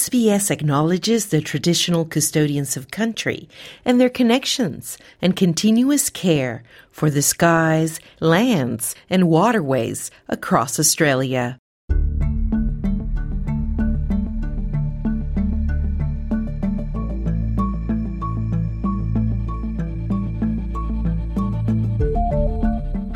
SBS acknowledges the traditional custodians of country and their connections and continuous care for the skies, lands, and waterways across Australia.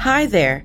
Hi there.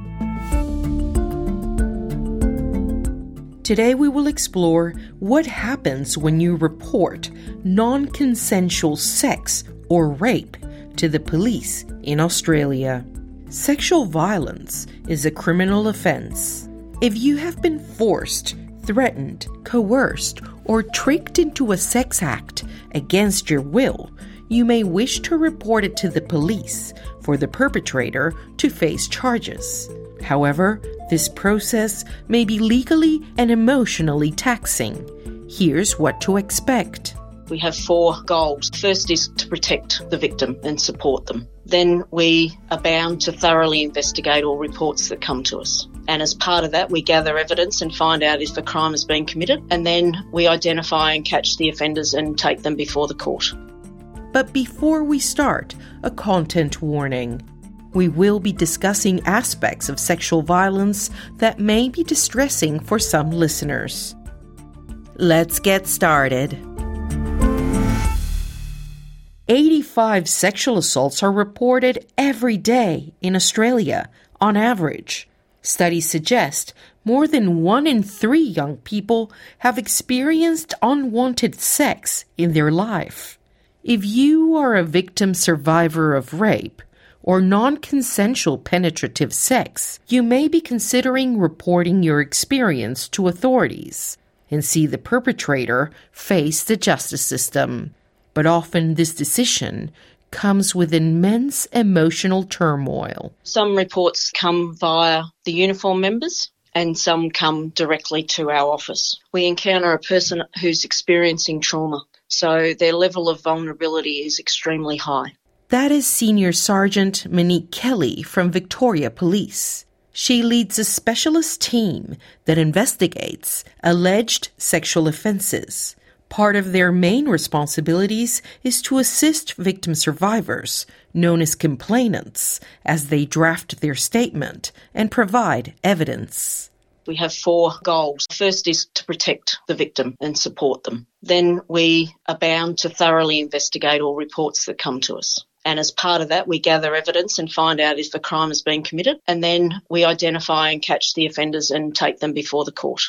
Today we will explore what happens when you report non consensual sex or rape to the police in Australia. Sexual violence is a criminal offense. If you have been forced, threatened, coerced, or tricked into a sex act against your will, you may wish to report it to the police for the perpetrator to face charges. However, this process may be legally and emotionally taxing. Here's what to expect. We have four goals. First is to protect the victim and support them. Then we are bound to thoroughly investigate all reports that come to us. And as part of that, we gather evidence and find out if a crime has been committed. And then we identify and catch the offenders and take them before the court. But before we start, a content warning. We will be discussing aspects of sexual violence that may be distressing for some listeners. Let's get started. 85 sexual assaults are reported every day in Australia, on average. Studies suggest more than one in three young people have experienced unwanted sex in their life. If you are a victim survivor of rape, or non consensual penetrative sex, you may be considering reporting your experience to authorities and see the perpetrator face the justice system. But often this decision comes with immense emotional turmoil. Some reports come via the uniform members and some come directly to our office. We encounter a person who's experiencing trauma, so their level of vulnerability is extremely high. That is Senior Sergeant Monique Kelly from Victoria Police. She leads a specialist team that investigates alleged sexual offenses. Part of their main responsibilities is to assist victim survivors, known as complainants, as they draft their statement and provide evidence. We have four goals. First is to protect the victim and support them. Then we are bound to thoroughly investigate all reports that come to us. And as part of that, we gather evidence and find out if a crime has been committed. And then we identify and catch the offenders and take them before the court.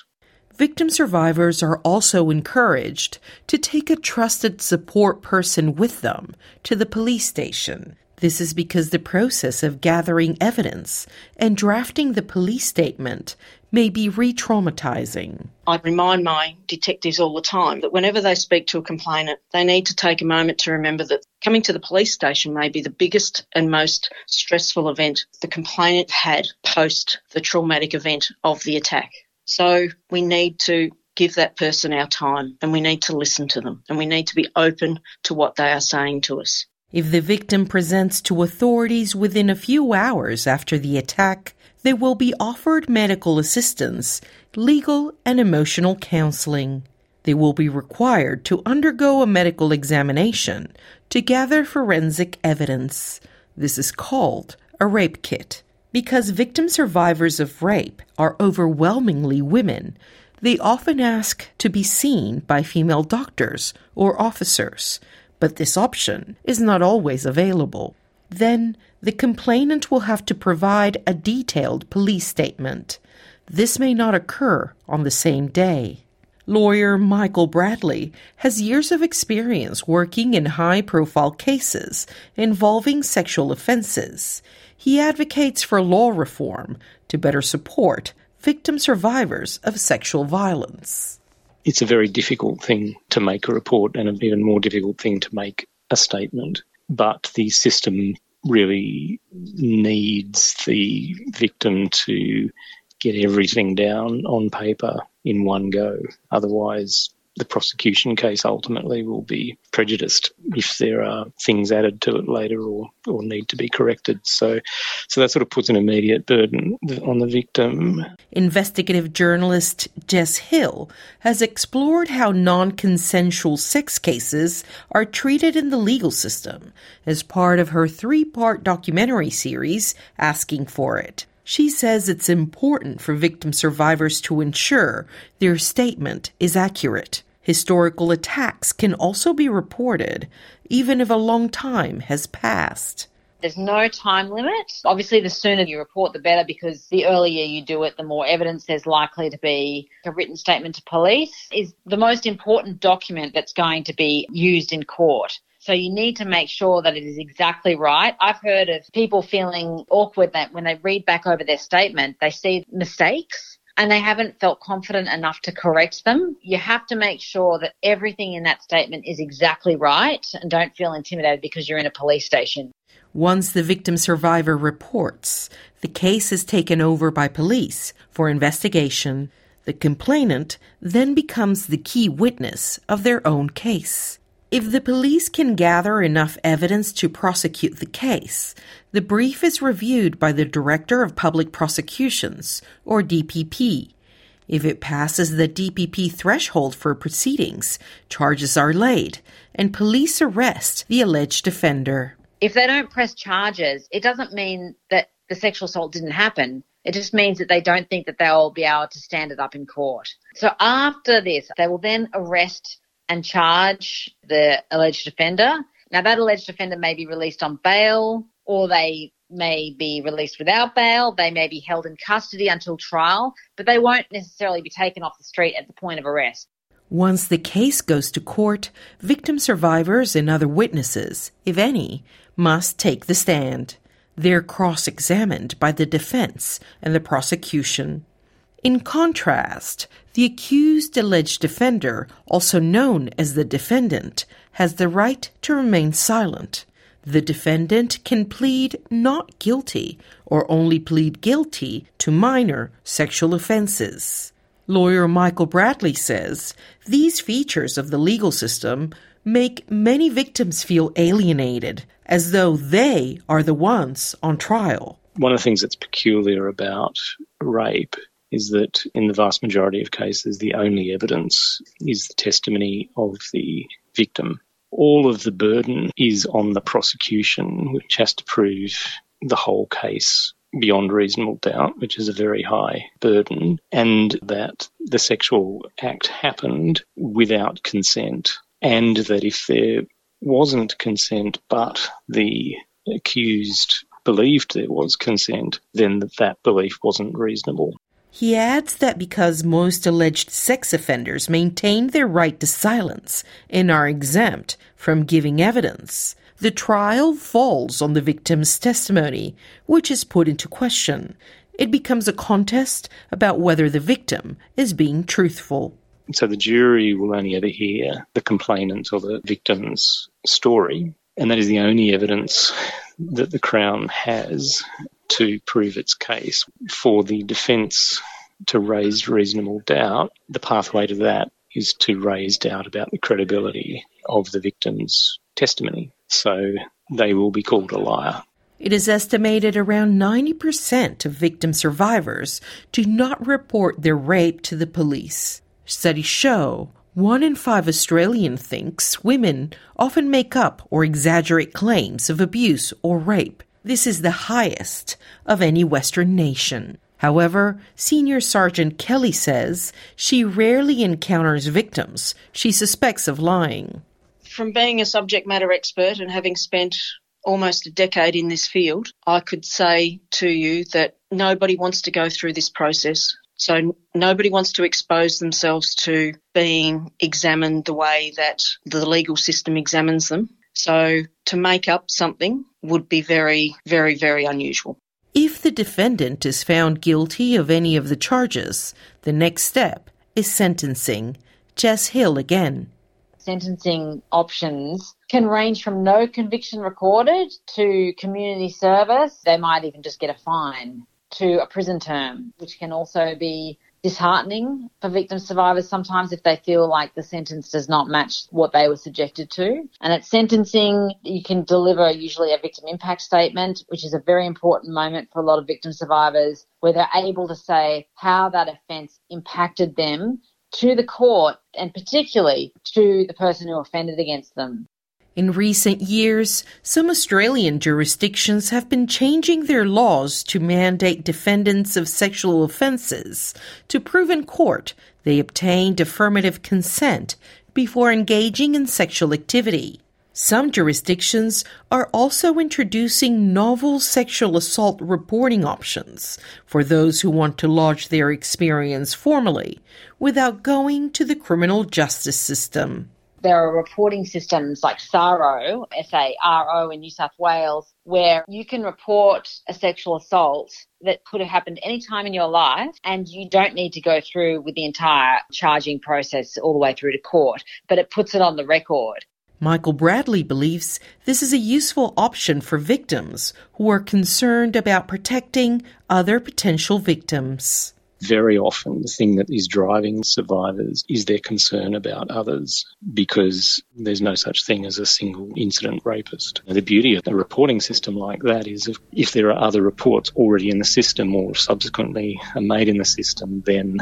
Victim survivors are also encouraged to take a trusted support person with them to the police station. This is because the process of gathering evidence and drafting the police statement may be re traumatizing. I remind my detectives all the time that whenever they speak to a complainant, they need to take a moment to remember that coming to the police station may be the biggest and most stressful event the complainant had post the traumatic event of the attack. So we need to give that person our time and we need to listen to them and we need to be open to what they are saying to us. If the victim presents to authorities within a few hours after the attack, they will be offered medical assistance, legal and emotional counseling. They will be required to undergo a medical examination to gather forensic evidence. This is called a rape kit. Because victim survivors of rape are overwhelmingly women, they often ask to be seen by female doctors or officers, but this option is not always available. Then the complainant will have to provide a detailed police statement. This may not occur on the same day. Lawyer Michael Bradley has years of experience working in high profile cases involving sexual offenses. He advocates for law reform to better support victim survivors of sexual violence. It's a very difficult thing to make a report and an even more difficult thing to make a statement. But the system really needs the victim to get everything down on paper in one go. Otherwise, the prosecution case ultimately will be prejudiced if there are things added to it later or, or need to be corrected. So, so that sort of puts an immediate burden on the victim. Investigative journalist Jess Hill has explored how non consensual sex cases are treated in the legal system as part of her three part documentary series, Asking for It. She says it's important for victim survivors to ensure their statement is accurate. Historical attacks can also be reported, even if a long time has passed. There's no time limit. Obviously, the sooner you report, the better because the earlier you do it, the more evidence there's likely to be. A written statement to police is the most important document that's going to be used in court. So you need to make sure that it is exactly right. I've heard of people feeling awkward that when they read back over their statement, they see mistakes and they haven't felt confident enough to correct them. You have to make sure that everything in that statement is exactly right and don't feel intimidated because you're in a police station. Once the victim survivor reports, the case is taken over by police for investigation. The complainant then becomes the key witness of their own case. If the police can gather enough evidence to prosecute the case, the brief is reviewed by the Director of Public Prosecutions, or DPP. If it passes the DPP threshold for proceedings, charges are laid, and police arrest the alleged offender. If they don't press charges, it doesn't mean that the sexual assault didn't happen. It just means that they don't think that they'll be able to stand it up in court. So after this, they will then arrest and charge the alleged offender. Now, that alleged offender may be released on bail or they may be released without bail. They may be held in custody until trial, but they won't necessarily be taken off the street at the point of arrest. Once the case goes to court, victim survivors and other witnesses, if any, must take the stand. They're cross examined by the defense and the prosecution. In contrast, the accused alleged offender, also known as the defendant, has the right to remain silent. The defendant can plead not guilty or only plead guilty to minor sexual offenses. Lawyer Michael Bradley says these features of the legal system make many victims feel alienated, as though they are the ones on trial. One of the things that's peculiar about rape is that in the vast majority of cases, the only evidence is the testimony of the victim. All of the burden is on the prosecution, which has to prove the whole case beyond reasonable doubt, which is a very high burden, and that the sexual act happened without consent, and that if there wasn't consent but the accused believed there was consent, then that belief wasn't reasonable. He adds that because most alleged sex offenders maintain their right to silence and are exempt from giving evidence, the trial falls on the victim's testimony, which is put into question. It becomes a contest about whether the victim is being truthful. So the jury will only ever hear the complainant or the victim's story, and that is the only evidence that the Crown has to prove its case. For the defence to raise reasonable doubt, the pathway to that is to raise doubt about the credibility of the victim's testimony. So they will be called a liar. It is estimated around 90% of victim survivors do not report their rape to the police. Studies show one in five Australian thinks women often make up or exaggerate claims of abuse or rape. This is the highest of any Western nation. However, Senior Sergeant Kelly says she rarely encounters victims she suspects of lying. From being a subject matter expert and having spent almost a decade in this field, I could say to you that nobody wants to go through this process. So nobody wants to expose themselves to being examined the way that the legal system examines them. So to make up something would be very, very, very unusual. If the defendant is found guilty of any of the charges, the next step is sentencing. Jess Hill again. Sentencing options can range from no conviction recorded to community service. They might even just get a fine to a prison term, which can also be disheartening for victim survivors sometimes if they feel like the sentence does not match what they were subjected to. And at sentencing, you can deliver usually a victim impact statement, which is a very important moment for a lot of victim survivors where they're able to say how that offence impacted them to the court and particularly to the person who offended against them. In recent years, some Australian jurisdictions have been changing their laws to mandate defendants of sexual offences to prove in court they obtained affirmative consent before engaging in sexual activity. Some jurisdictions are also introducing novel sexual assault reporting options for those who want to lodge their experience formally without going to the criminal justice system there are reporting systems like SARO, S-A-R-O in New South Wales, where you can report a sexual assault that could have happened any time in your life and you don't need to go through with the entire charging process all the way through to court, but it puts it on the record. Michael Bradley believes this is a useful option for victims who are concerned about protecting other potential victims very often the thing that is driving survivors is their concern about others because there's no such thing as a single incident rapist. The beauty of a reporting system like that is if, if there are other reports already in the system or subsequently are made in the system, then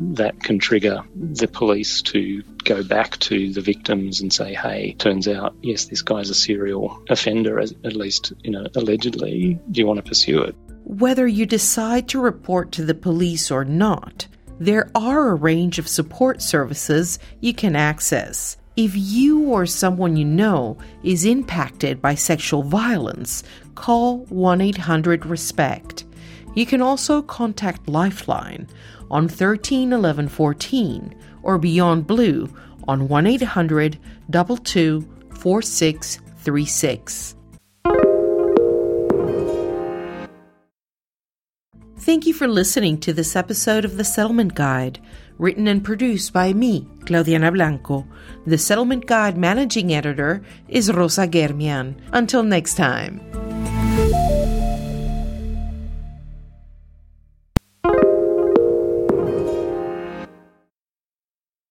that can trigger the police to go back to the victims and say, hey, turns out, yes, this guy's a serial offender, at least, you know, allegedly. Do you want to pursue it? Whether you decide to report to the police or not, there are a range of support services you can access. If you or someone you know is impacted by sexual violence, call 1 800 RESPECT. You can also contact Lifeline on 13 11 14 or Beyond Blue on 1 800 22 4636. Thank you for listening to this episode of The Settlement Guide, written and produced by me, Claudianna Blanco. The Settlement Guide managing editor is Rosa Germian. Until next time.